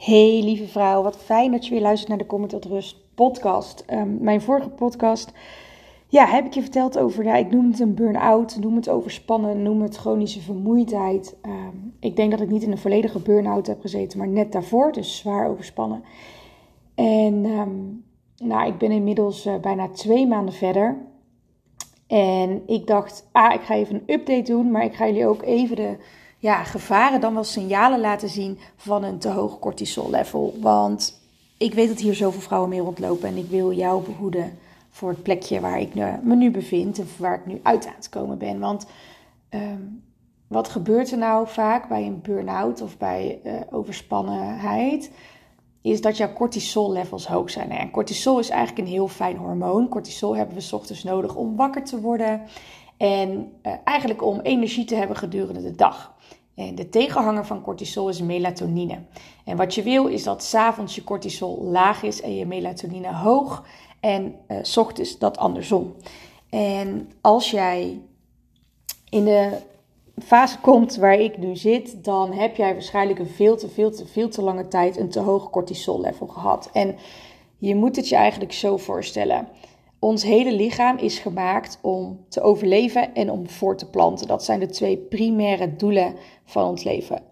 Hey lieve vrouw, wat fijn dat je weer luistert naar de Comment tot Rust podcast. Ehm, mijn vorige podcast, ja, heb ik je verteld over, ja, ik noem het een burn-out, noem het overspannen, noem het chronische vermoeidheid. Ehm, ik denk dat ik niet in een volledige burn-out heb gezeten, maar net daarvoor, dus zwaar overspannen. En ehm, nou, ik ben inmiddels uh, bijna twee maanden verder. En ik dacht, ah, ik ga even een update doen, maar ik ga jullie ook even de ja, gevaren dan wel signalen laten zien van een te hoog cortisol level. Want ik weet dat hier zoveel vrouwen mee rondlopen en ik wil jou behoeden voor het plekje waar ik me nu bevind en waar ik nu uit aan het komen ben. Want ehm, wat gebeurt er nou vaak bij een burn-out of bij uh, overspannenheid? Is dat jouw cortisol levels hoog zijn. En cortisol is eigenlijk een heel fijn hormoon. Cortisol hebben we ochtends nodig om wakker te worden. En uh, eigenlijk om energie te hebben gedurende de dag. En de tegenhanger van cortisol is melatonine. En wat je wil is dat s'avonds je cortisol laag is en je melatonine hoog. En uh, s ochtends dat andersom. En als jij in de fase komt waar ik nu zit, dan heb jij waarschijnlijk een veel te, veel te, veel te lange tijd een te hoog cortisol level gehad. En je moet het je eigenlijk zo voorstellen. Ons hele lichaam is gemaakt om te overleven en om voor te planten. Dat zijn de twee primaire doelen van ons leven.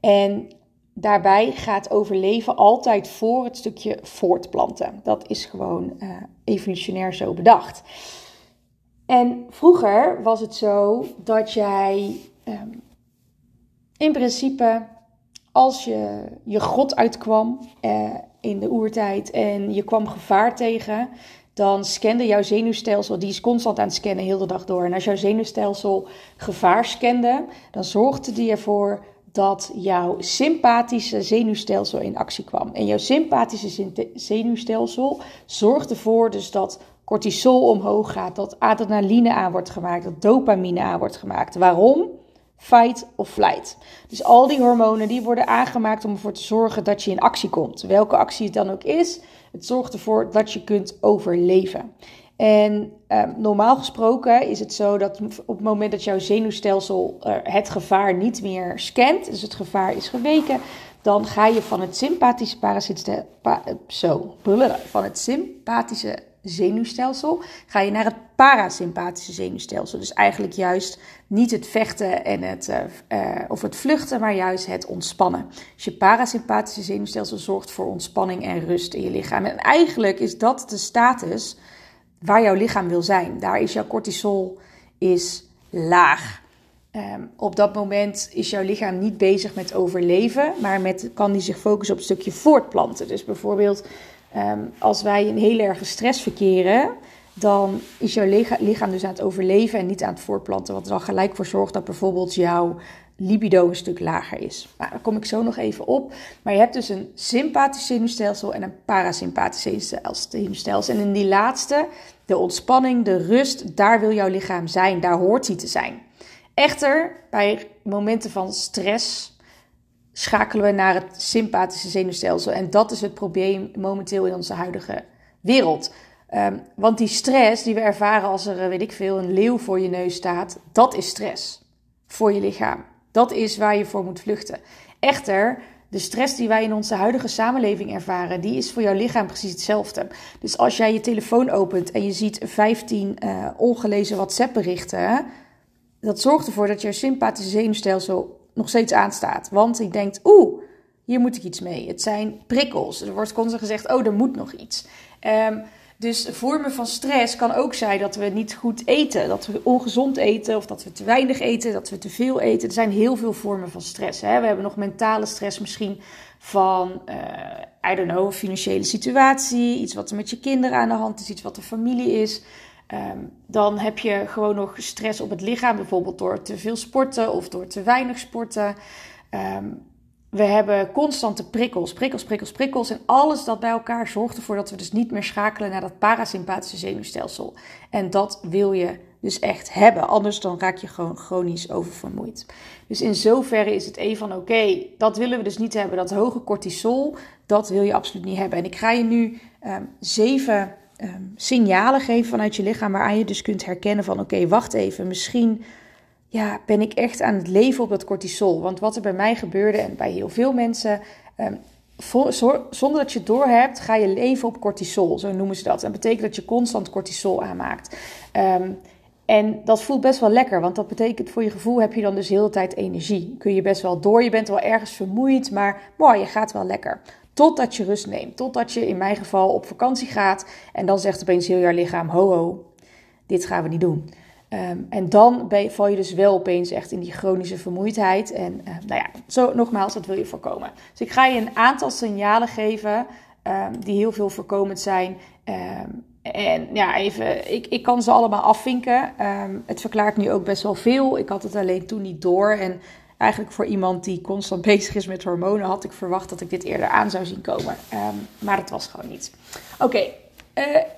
En daarbij gaat overleven altijd voor het stukje voortplanten. Dat is gewoon uh, evolutionair zo bedacht. En vroeger was het zo dat jij um, in principe, als je je grot uitkwam uh, in de oertijd en je kwam gevaar tegen, dan scande jouw zenuwstelsel, die is constant aan het scannen heel de dag door. En als jouw zenuwstelsel gevaar scande, dan zorgde die ervoor dat jouw sympathische zenuwstelsel in actie kwam. En jouw sympathische zenuwstelsel zorgt ervoor dus dat cortisol omhoog gaat, dat adrenaline aan wordt gemaakt, dat dopamine aan wordt gemaakt. Waarom? Fight of flight. Dus al die hormonen die worden aangemaakt om ervoor te zorgen dat je in actie komt. Welke actie het dan ook is, het zorgt ervoor dat je kunt overleven. En eh, normaal gesproken is het zo dat op het moment dat jouw zenuwstelsel uh, het gevaar niet meer scant, dus het gevaar is geweken, dan ga je van het sympathische parasitische, pa, zo, van het sympathische zenuwstelsel ga je naar het parasympathische zenuwstelsel. Dus eigenlijk juist niet het vechten en het, uh, uh, of het vluchten, maar juist het ontspannen. Dus je parasympathische zenuwstelsel zorgt voor ontspanning en rust in je lichaam. En eigenlijk is dat de status waar jouw lichaam wil zijn. Daar is jouw cortisol is laag. Um, op dat moment is jouw lichaam niet bezig met overleven, maar met, kan die zich focussen op een stukje voortplanten. Dus bijvoorbeeld um, als wij in heel erge stress verkeren, dan is jouw lichaam dus aan het overleven en niet aan het voortplanten. Wat er dan gelijk voor zorgt dat bijvoorbeeld jouw libido een stuk lager is. Nou, daar kom ik zo nog even op. Maar je hebt dus een sympathisch zenuwstelsel en een parasympathisch zenuwstelsel. En in die laatste, de ontspanning, de rust, daar wil jouw lichaam zijn. Daar hoort hij te zijn. Echter, bij momenten van stress schakelen we naar het sympathische zenuwstelsel. En dat is het probleem momenteel in onze huidige wereld. Um, want die stress die we ervaren als er, weet ik veel, een leeuw voor je neus staat, dat is stress voor je lichaam. Dat is waar je voor moet vluchten. Echter, de stress die wij in onze huidige samenleving ervaren, die is voor jouw lichaam precies hetzelfde. Dus als jij je telefoon opent en je ziet 15 uh, ongelezen WhatsApp-berichten, dat zorgt ervoor dat je sympathische zenuwstelsel nog steeds aanstaat. Want je denkt, oeh, hier moet ik iets mee. Het zijn prikkels. Er wordt constant gezegd, oh, er moet nog iets. Um, dus vormen van stress kan ook zijn dat we niet goed eten, dat we ongezond eten of dat we te weinig eten, dat we te veel eten. Er zijn heel veel vormen van stress. Hè? We hebben nog mentale stress misschien van, uh, I don't know, financiële situatie, iets wat er met je kinderen aan de hand is, iets wat de familie is. Um, dan heb je gewoon nog stress op het lichaam, bijvoorbeeld door te veel sporten of door te weinig sporten. Um, we hebben constante prikkels, prikkels, prikkels, prikkels. En alles dat bij elkaar zorgt ervoor dat we dus niet meer schakelen naar dat parasympathische zenuwstelsel. En dat wil je dus echt hebben. Anders dan raak je gewoon chronisch oververmoeid. Dus in zoverre is het een van oké, dat willen we dus niet hebben. Dat hoge cortisol, dat wil je absoluut niet hebben. En ik ga je nu um, zeven um, signalen geven vanuit je lichaam waaraan je dus kunt herkennen van oké, wacht even, misschien ja, ben ik echt aan het leven op dat cortisol. Want wat er bij mij gebeurde en bij heel veel mensen, um, zonder dat je het doorhebt, ga je leven op cortisol. Zo noemen ze dat. Dat betekent dat je constant cortisol aanmaakt. Ehm, en dat voelt best wel lekker, want dat betekent voor je gevoel heb je dan dus de hele tijd energie. Kun je best wel door, je bent wel ergens vermoeid, maar mooi, je gaat wel lekker. Totdat je rust neemt, totdat je in mijn geval op vakantie gaat en dan zegt opeens heel je lichaam, ho ho, dit gaan we niet doen. Ehm, en dan ben val je dus wel opeens echt in die chronische vermoeidheid. En uh, nou ja, zo nogmaals, dat wil je voorkomen. Dus ik ga je een aantal signalen geven um, die heel veel voorkomend zijn. En ja, even, ik, ik kan ze allemaal afvinken. het verklaart nu ook best wel veel. Ik had het alleen toen niet door. En eigenlijk voor iemand die constant bezig is met hormonen, had ik verwacht dat ik dit eerder aan zou zien komen. maar het was gewoon niet. Oké,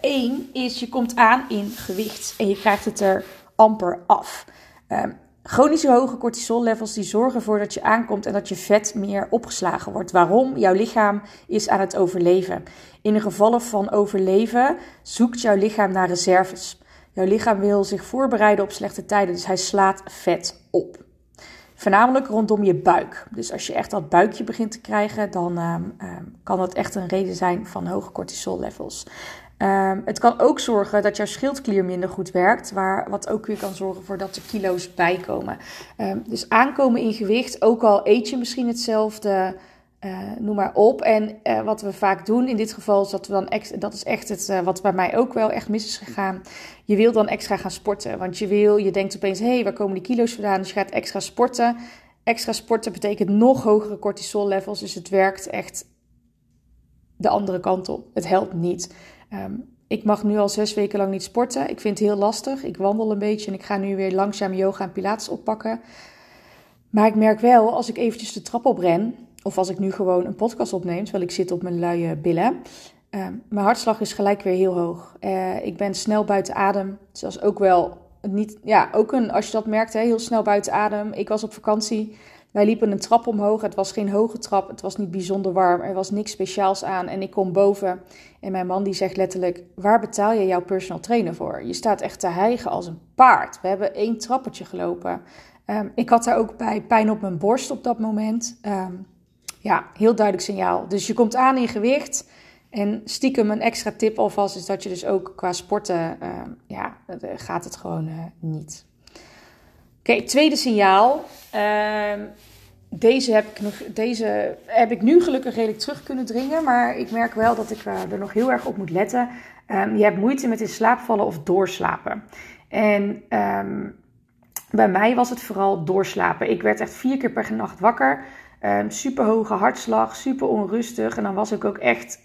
Eén uh, is je komt aan in gewicht en je krijgt het er amper af. Um, chronische hoge cortisollevels die zorgen ervoor dat je aankomt en dat je vet meer opgeslagen wordt. Waarom? Jouw lichaam is aan het overleven. In de gevallen van overleven zoekt jouw lichaam naar reserves. Jouw lichaam wil zich voorbereiden op slechte tijden, dus hij slaat vet op. Voornamelijk rondom je buik. Dus als je echt dat buikje begint te krijgen, dan um, um, kan dat echt een reden zijn van hoge cortisollevels. Um, het kan ook zorgen dat jouw schildklier minder goed werkt, waar, wat ook weer kan zorgen voor dat er kilo's bijkomen. Dus aankomen in gewicht, ook al eet je misschien hetzelfde, uh, noem maar op. En uh, wat we vaak doen in dit geval is dat we dan, dat is echt het uh, wat bij mij ook wel echt mis is gegaan. Je wil dan extra gaan sporten, want je wil, je denkt opeens, hé, hey, waar komen die kilo's vandaan? Dus je gaat extra sporten. Extra sporten betekent nog hogere cortisol levels, dus het werkt echt de andere kant op. Het helpt niet. Um, ik mag nu al zes weken lang niet sporten. Ik vind het heel lastig. Ik wandel een beetje en ik ga nu weer langzaam yoga en pilates oppakken. Maar ik merk wel, als ik eventjes de trap opren... of als ik nu gewoon een podcast opneem, terwijl ik zit op mijn luie billen... Uh, mijn hartslag is gelijk weer heel hoog. Uh, ik ben snel buiten adem. Zelfs ook wel niet, ja, ook een, als je dat merkt, hè, heel snel buiten adem. Ik was op vakantie. Wij liepen een trap omhoog. Het was geen hoge trap. Het was niet bijzonder warm. Er was niks speciaals aan. En ik kom boven. En mijn man die zegt letterlijk: Waar betaal je jouw personal trainer voor? Je staat echt te hijgen als een paard. We hebben één trappetje gelopen. Um, ik had daar ook bij pijn op mijn borst op dat moment. Um, ja, heel duidelijk signaal. Dus je komt aan in gewicht. En stiekem een extra tip alvast is dat je dus ook qua sporten, uh, ja, gaat het gewoon uh, niet. Oké, tweede signaal. Uh, deze heb, ik nog, deze heb ik nu gelukkig redelijk terug kunnen dringen. Maar ik merk wel dat ik er nog heel erg op moet letten. Um, je hebt moeite met in slaap vallen of doorslapen. En um, bij mij was het vooral doorslapen. Ik werd echt vier keer per nacht wakker. Um, super hoge hartslag, super onrustig. En dan was ik ook echt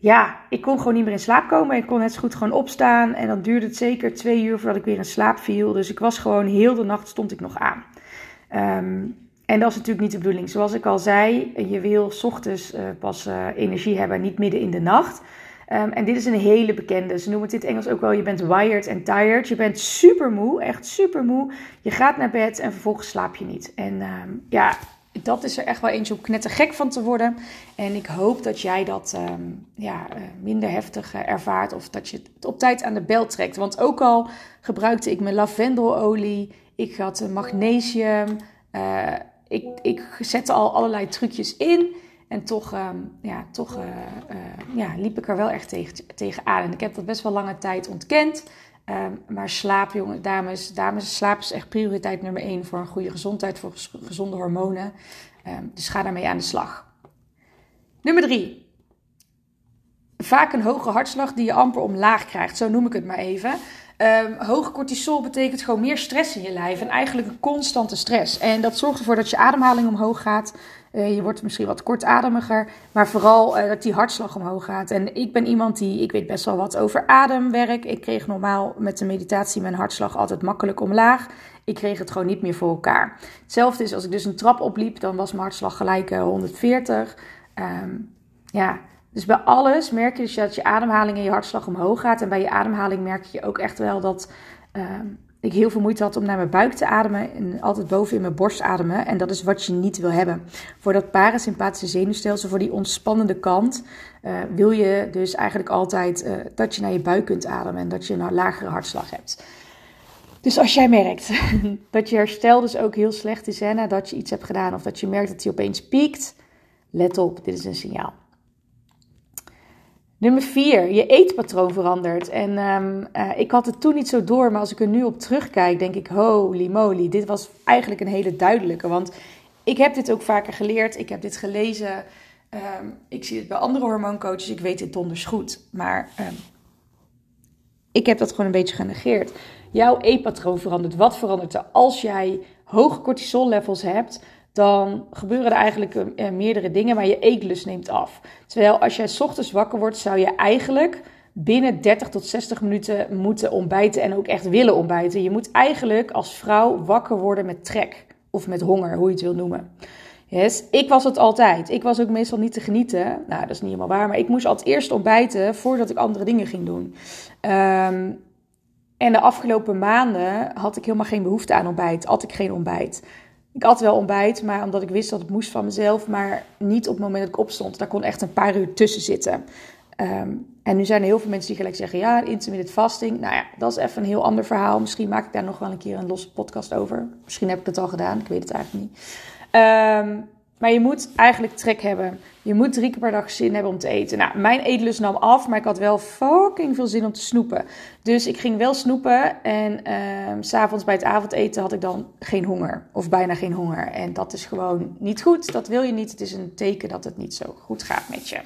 ja, ik kon gewoon niet meer in slaap komen. Ik kon net zo goed gewoon opstaan. En dan duurde het zeker twee uur voordat ik weer in slaap viel. Dus ik was gewoon heel de nacht stond ik nog aan. Um, en dat is natuurlijk niet de bedoeling. Zoals ik al zei, je wil ochtends uh, pas uh, energie hebben, niet midden in de nacht. Um, en dit is een hele bekende. Ze noemen het in het Engels ook wel: je bent wired and tired. Je bent super moe, echt super moe. Je gaat naar bed en vervolgens slaap je niet. En um, ja, dat is er echt wel eentje om knettergek van te worden. En ik hoop dat jij dat um, ja, uh, minder heftig uh, ervaart of dat je het op tijd aan de bel trekt. Want ook al gebruikte ik mijn lavendelolie, ik had magnesium, uh, ik, ik zette al allerlei trucjes in. En toch, um, ja, toch ja, liep ik er wel echt tegen, tegenaan. En ik heb dat best wel lange tijd ontkend. Um, maar slaap, jongen, dames, dames, slaap is echt prioriteit nummer één voor een goede gezondheid, voor gezonde hormonen. Um, dus ga daarmee aan de slag. Nummer drie. Vaak een hoge hartslag die je amper omlaag krijgt, zo noem ik het maar even. Hoge cortisol betekent gewoon meer stress in je lijf en eigenlijk een constante stress. En dat zorgt ervoor dat je ademhaling omhoog gaat. Uh, je wordt misschien wat kortademiger, maar vooral uh, dat die hartslag omhoog gaat. En ik ben iemand die, ik weet best wel wat over ademwerk. Ik kreeg normaal met de meditatie mijn hartslag altijd makkelijk omlaag. Ik kreeg het gewoon niet meer voor elkaar. Hetzelfde is als ik dus een trap opliep, dan was mijn hartslag gelijk uh, 140. Um, ja, dus bij alles merk je dus dat je ademhaling en je hartslag omhoog gaat. En bij je ademhaling merk je ook echt wel dat uh, ik heel veel moeite had om naar mijn buik te ademen. En altijd boven in mijn borst ademen. En dat is wat je niet wil hebben. Voor dat parasympathische zenuwstelsel, voor die ontspannende kant, uh, wil je dus eigenlijk altijd uh, dat je naar je buik kunt ademen. En dat je een lagere hartslag hebt. Dus als jij merkt dat je herstel dus ook heel slecht is hè, nadat je iets hebt gedaan. Of dat je merkt dat hij opeens piekt let op, dit is een signaal. Nummer 4, je eetpatroon verandert. En um, uh, ik had het toen niet zo door, maar als ik er nu op terugkijk, denk ik: holy moly, dit was eigenlijk een hele duidelijke. Want ik heb dit ook vaker geleerd, ik heb dit gelezen. Um, ik zie het bij andere hormooncoaches, ik weet dit donders goed. Maar um, ik heb dat gewoon een beetje genegeerd. Jouw eetpatroon verandert. Wat verandert er als jij hoge cortisol levels hebt? Dan gebeuren er eigenlijk uh, meerdere dingen, maar je eetlust neemt af. Terwijl als jij ochtends wakker wordt, zou je eigenlijk binnen 30 tot 60 minuten moeten ontbijten en ook echt willen ontbijten. Je moet eigenlijk als vrouw wakker worden met trek of met honger, hoe je het wil noemen. Yes. Ik was het altijd. Ik was ook meestal niet te genieten. Nou, dat is niet helemaal waar. Maar ik moest altijd eerst ontbijten voordat ik andere dingen ging doen. Um, en de afgelopen maanden had ik helemaal geen behoefte aan ontbijt. Had ik geen ontbijt. Ik had wel ontbijt, maar omdat ik wist dat het moest van mezelf, maar niet op het moment dat ik opstond. Daar kon echt een paar uur tussen zitten. Um, en nu zijn er heel veel mensen die gelijk zeggen: ja, intermittent fasting. Nou ja, dat is even een heel ander verhaal. Misschien maak ik daar nog wel een keer een losse podcast over. Misschien heb ik het al gedaan, ik weet het eigenlijk niet. Um, maar je moet eigenlijk trek hebben. Je moet drie keer per dag zin hebben om te eten. Nou, mijn eetlust nam af, maar ik had wel fucking veel zin om te snoepen. Dus ik ging wel snoepen. En uh, s'avonds bij het avondeten had ik dan geen honger. Of bijna geen honger. En dat is gewoon niet goed. Dat wil je niet. Het is een teken dat het niet zo goed gaat met je.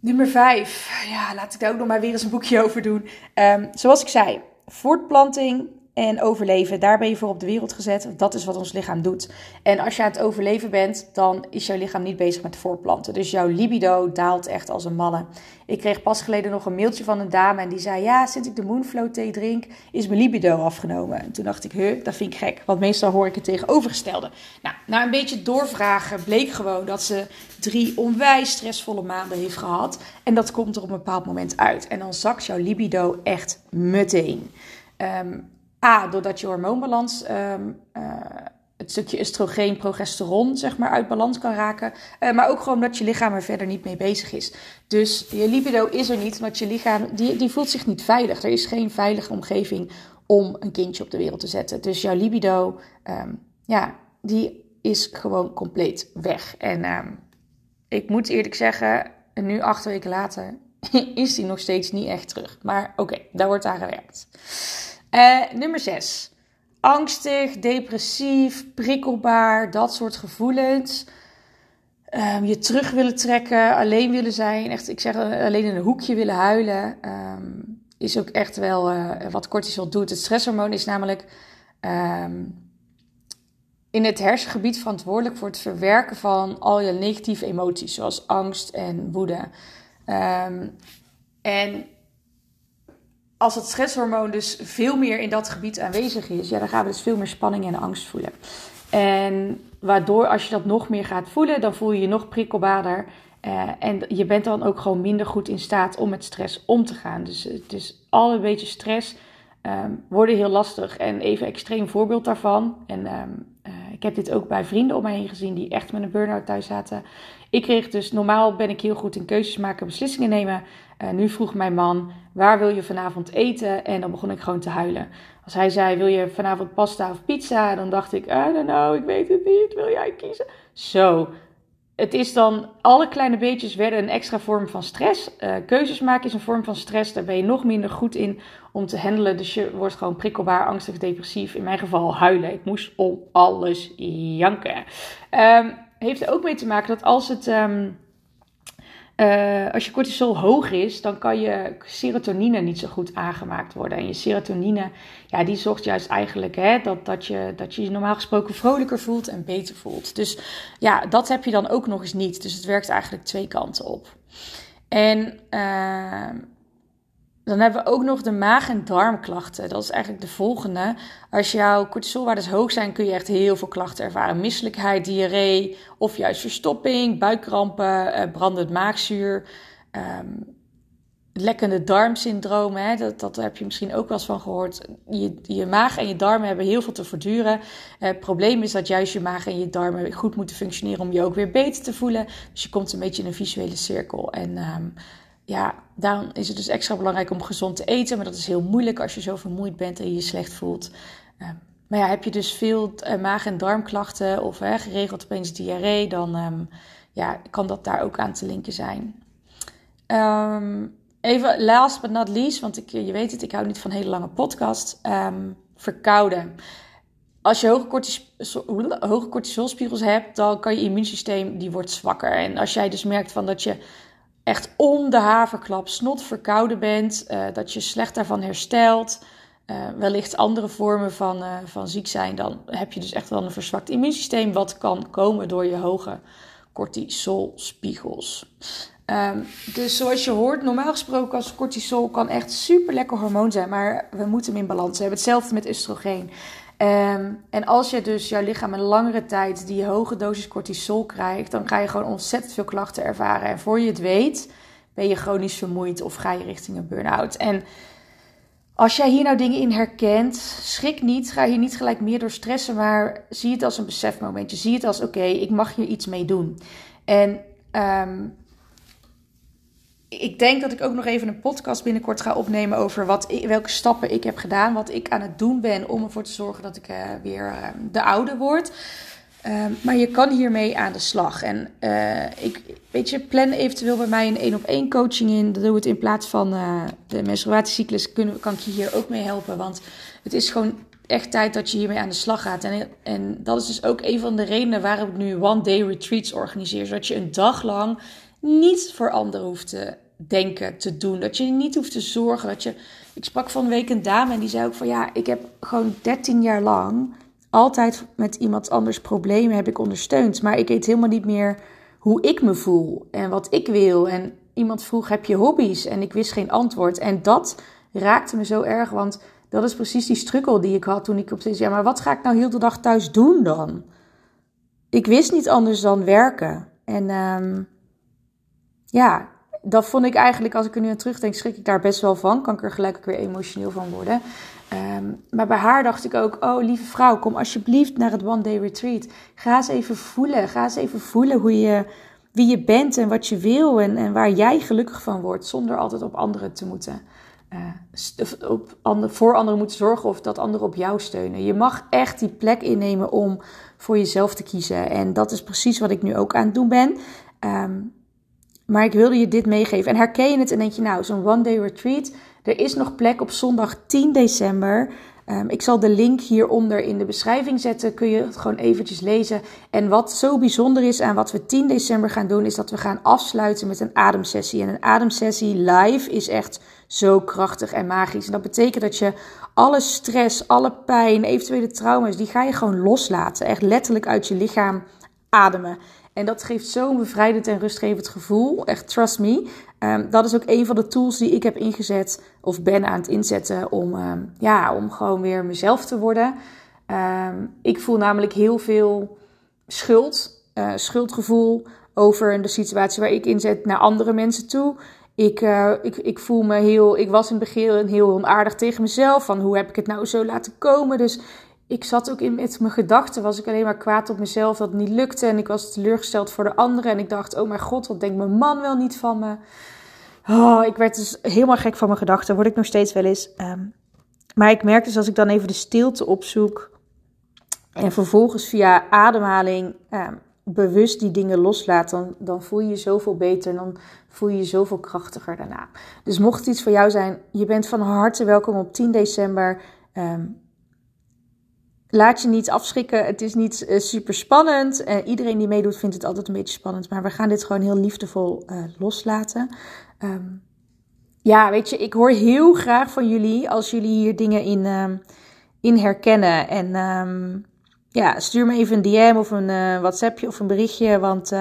Nummer vijf. Ja, laat ik daar ook nog maar weer eens een boekje over doen. Um, zoals ik zei, voortplanting en overleven. Daar ben je voor op de wereld gezet. Dat is wat ons lichaam doet. En als je aan het overleven bent, dan is jouw lichaam niet bezig met voortplanten. Dus jouw libido daalt echt als een malle. Ik kreeg pas geleden nog een mailtje van een dame en die zei: Ja, sinds ik de Moonflow thee drink, is mijn libido afgenomen. En toen dacht ik: Huh, dat vind ik gek. Want meestal hoor ik het tegenovergestelde. Nou, na een beetje doorvragen bleek gewoon dat ze drie onwijs stressvolle maanden heeft gehad. En dat komt er op een bepaald moment uit. En dan zakt jouw libido echt meteen. Um, A, doordat je hormoonbalans, um, uh, het stukje oestrogeen, progesteron, zeg maar, uit balans kan raken. Uh, maar ook gewoon dat je lichaam er verder niet mee bezig is. Dus je libido is er niet, want je lichaam die, die voelt zich niet veilig. Er is geen veilige omgeving om een kindje op de wereld te zetten. Dus jouw libido, um, ja, die is gewoon compleet weg. En um, ik moet eerlijk zeggen, nu acht weken later is die nog steeds niet echt terug. Maar oké, daar wordt aan gewerkt. Uh, nummer 6. Angstig, depressief, prikkelbaar, dat soort gevoelens. Um, je terug willen trekken, alleen willen zijn. Echt, ik zeg alleen in een hoekje willen huilen. Um, is ook echt wel uh, wat cortisol doet. Het stresshormoon is namelijk um, in het hersengebied verantwoordelijk voor het verwerken van al je negatieve emoties, zoals angst en woede. en als het stresshormoon dus veel meer in dat gebied aanwezig is, ja, dan gaan we dus veel meer spanning en angst voelen. En waardoor als je dat nog meer gaat voelen, dan voel je je nog prikkelbaarder. Uh, en je bent dan ook gewoon minder goed in staat om met stress om te gaan. Dus het is al een beetje stress um, worden heel lastig. En even extreem voorbeeld daarvan. En um, uh, ik heb dit ook bij vrienden om mij heen gezien die echt met een burn-out thuis zaten. Ik kreeg dus, normaal ben ik heel goed in keuzes maken, beslissingen nemen. Uh, nu vroeg mijn man, waar wil je vanavond eten? En dan begon ik gewoon te huilen. Als hij zei, wil je vanavond pasta of pizza? Dan dacht ik, I don't know, ik weet het niet, wil jij kiezen? Zo, het is dan, alle kleine beetjes werden een extra vorm van stress. Uh, keuzes maken is een vorm van stress. Daar ben je nog minder goed in om te handelen. Dus je wordt gewoon prikkelbaar, angstig, depressief. In mijn geval huilen. Ik moest om alles janken. Um, heeft er ook mee te maken dat als het. Um, uh, als je cortisol hoog is, dan kan je serotonine niet zo goed aangemaakt worden. En je serotonine, ja, die zorgt juist eigenlijk hè, dat, dat, je, dat je je normaal gesproken vrolijker voelt en beter voelt. Dus ja, dat heb je dan ook nog eens niet. Dus het werkt eigenlijk twee kanten op. En uh, dan hebben we ook nog de maag- en darmklachten. Dat is eigenlijk de volgende. Als jouw cortisolwaardes hoog zijn, kun je echt heel veel klachten ervaren. Misselijkheid, diarree of juist verstopping, buikkrampen, eh, brandend maagzuur. Um, lekkende darmsyndroom, hè? Dat, dat heb je misschien ook wel eens van gehoord. Je, je maag en je darmen hebben heel veel te verduren. Eh, het probleem is dat juist je maag en je darmen goed moeten functioneren om je ook weer beter te voelen. Dus je komt een beetje in een visuele cirkel. En um, ja, daarom is het dus extra belangrijk om gezond te eten. Maar dat is heel moeilijk als je zo vermoeid bent en je je slecht voelt. Uh, maar ja, heb je dus veel uh, maag- en darmklachten of geregeld opeens diarree, dan, um, ja, kan dat daar ook aan te linken zijn. Ehm, even last but not least, want ik, je weet het, ik hou niet van hele lange podcasts. Um, verkouden. Als je hoge, cortisol, cortisolspiegels hebt, dan kan je immuunsysteem die wordt zwakker. En als jij dus merkt van dat je echt om de haverklap snot verkouden bent, uh, dat je slecht daarvan herstelt, uh, wellicht andere vormen van, uh, van ziek zijn, dan heb je dus echt wel een verzwakt immuunsysteem, wat kan komen door je hoge cortisolspiegels. Um, dus zoals je hoort, normaal gesproken als cortisol kan echt super lekker hormoon zijn, maar we moeten hem in balans hebben. Hetzelfde met oestrogeen. Um, en als je dus jouw lichaam een langere tijd die hoge dosis cortisol krijgt, dan ga je gewoon ontzettend veel klachten ervaren. En voor je het weet, ben je chronisch vermoeid of ga je richting een burn-out. En als jij hier nou dingen in herkent, schrik niet. Ga hier niet gelijk meer door stressen, maar zie het als een besefmomentje. Zie het als: oké, ik mag hier iets mee doen. En um, ik denk dat ik ook nog even een podcast binnenkort ga opnemen over wat welke stappen ik heb gedaan. Wat ik aan het doen ben om ervoor te zorgen dat ik uh, weer uh, de oude word. Uh, maar je kan hiermee aan de slag. En uh, ik weet je, plan eventueel bij mij een één op één coaching in. Dat doe het in plaats van de menstruatiecyclus. Kun, kan ik je hier ook mee helpen. Want het is gewoon echt tijd dat je hiermee aan de slag gaat. En, en dat is dus ook een van de redenen waarom ik nu one day retreats organiseer. Zodat je een dag lang niet voor anderen hoeft te denken, te doen. Dat je niet hoeft te zorgen. Dat je... Ik sprak van een week een dame en die zei ook van ja, ik heb gewoon 13 jaar lang altijd met iemand anders problemen heb ik ondersteund. Maar ik weet helemaal niet meer hoe ik me voel en wat ik wil. En iemand vroeg, heb je hobby's? En ik wist geen antwoord. En dat raakte me zo erg, want dat is precies die strukkel die ik had toen ik op steeds... Ja, maar wat ga ik nou heel de dag thuis doen dan? Ik wist niet anders dan werken. En um, ja, dat vond ik eigenlijk, als ik er nu aan terugdenk, schrik ik daar best wel van. Kan ik er gelijk ook weer emotioneel van worden. Um, maar bij haar dacht ik ook, oh lieve vrouw, kom alsjeblieft naar het One Day Retreat. Ga eens even voelen, ga eens even voelen hoe je, wie je bent en wat je wil en, en waar jij gelukkig van wordt. Zonder altijd op anderen te moeten, uh, op voor anderen moeten zorgen of dat anderen op jou steunen. Je mag echt die plek innemen om voor jezelf te kiezen. En dat is precies wat ik nu ook aan het doen ben. Um, maar ik wilde je dit meegeven. En herken je het en denk je, nou, zo'n one-day retreat. Er is nog plek op zondag 10 december. Um, ik zal de link hieronder in de beschrijving zetten. Kun je het gewoon eventjes lezen. En wat zo bijzonder is aan wat we 10 december gaan doen, is dat we gaan afsluiten met een ademsessie. En een ademsessie live is echt zo krachtig en magisch. En dat betekent dat je alle stress, alle pijn, eventuele trauma's, die ga je gewoon loslaten. Echt letterlijk uit je lichaam ademen. En dat geeft zo'n bevrijdend en rustgevend gevoel. Echt, trust me. Um, dat is ook een van de tools die ik heb ingezet of ben aan het inzetten om, um, ja, om gewoon weer mezelf te worden. Um, ik voel namelijk heel veel schuld, uh, schuldgevoel over de situatie waar ik in zet naar andere mensen toe. Ik, uh, ik, ik voel me heel. Ik was in het begin heel onaardig tegen mezelf. Van hoe heb ik het nou zo laten komen? Dus ik zat ook in met mijn gedachten, was ik alleen maar kwaad op mezelf dat het niet lukte. En ik was teleurgesteld voor de anderen. En ik dacht, oh mijn god, wat denkt mijn man wel niet van me? Oh, ik werd dus helemaal gek van mijn gedachten. Word ik nog steeds wel eens. Um, maar ik merk dus als ik dan even de stilte opzoek. En vervolgens via ademhaling um, bewust die dingen loslaat. Dan, dan voel je je zoveel beter. En dan voel je je zoveel krachtiger daarna. Dus mocht het iets voor jou zijn, je bent van harte welkom op 10 december. Um, laat je niet afschrikken. Het is niet uh, super spannend. Uh, iedereen die meedoet vindt het altijd een beetje spannend. Maar we gaan dit gewoon heel liefdevol uh, loslaten. Um, ja, weet je, ik hoor heel graag van jullie als jullie hier dingen in, um, in herkennen. En um, ja, stuur me even een DM of een WhatsAppje of een berichtje. Want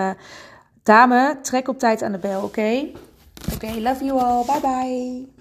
dame, trek op tijd aan de bel, oké? Oké, love you all. Bye bye.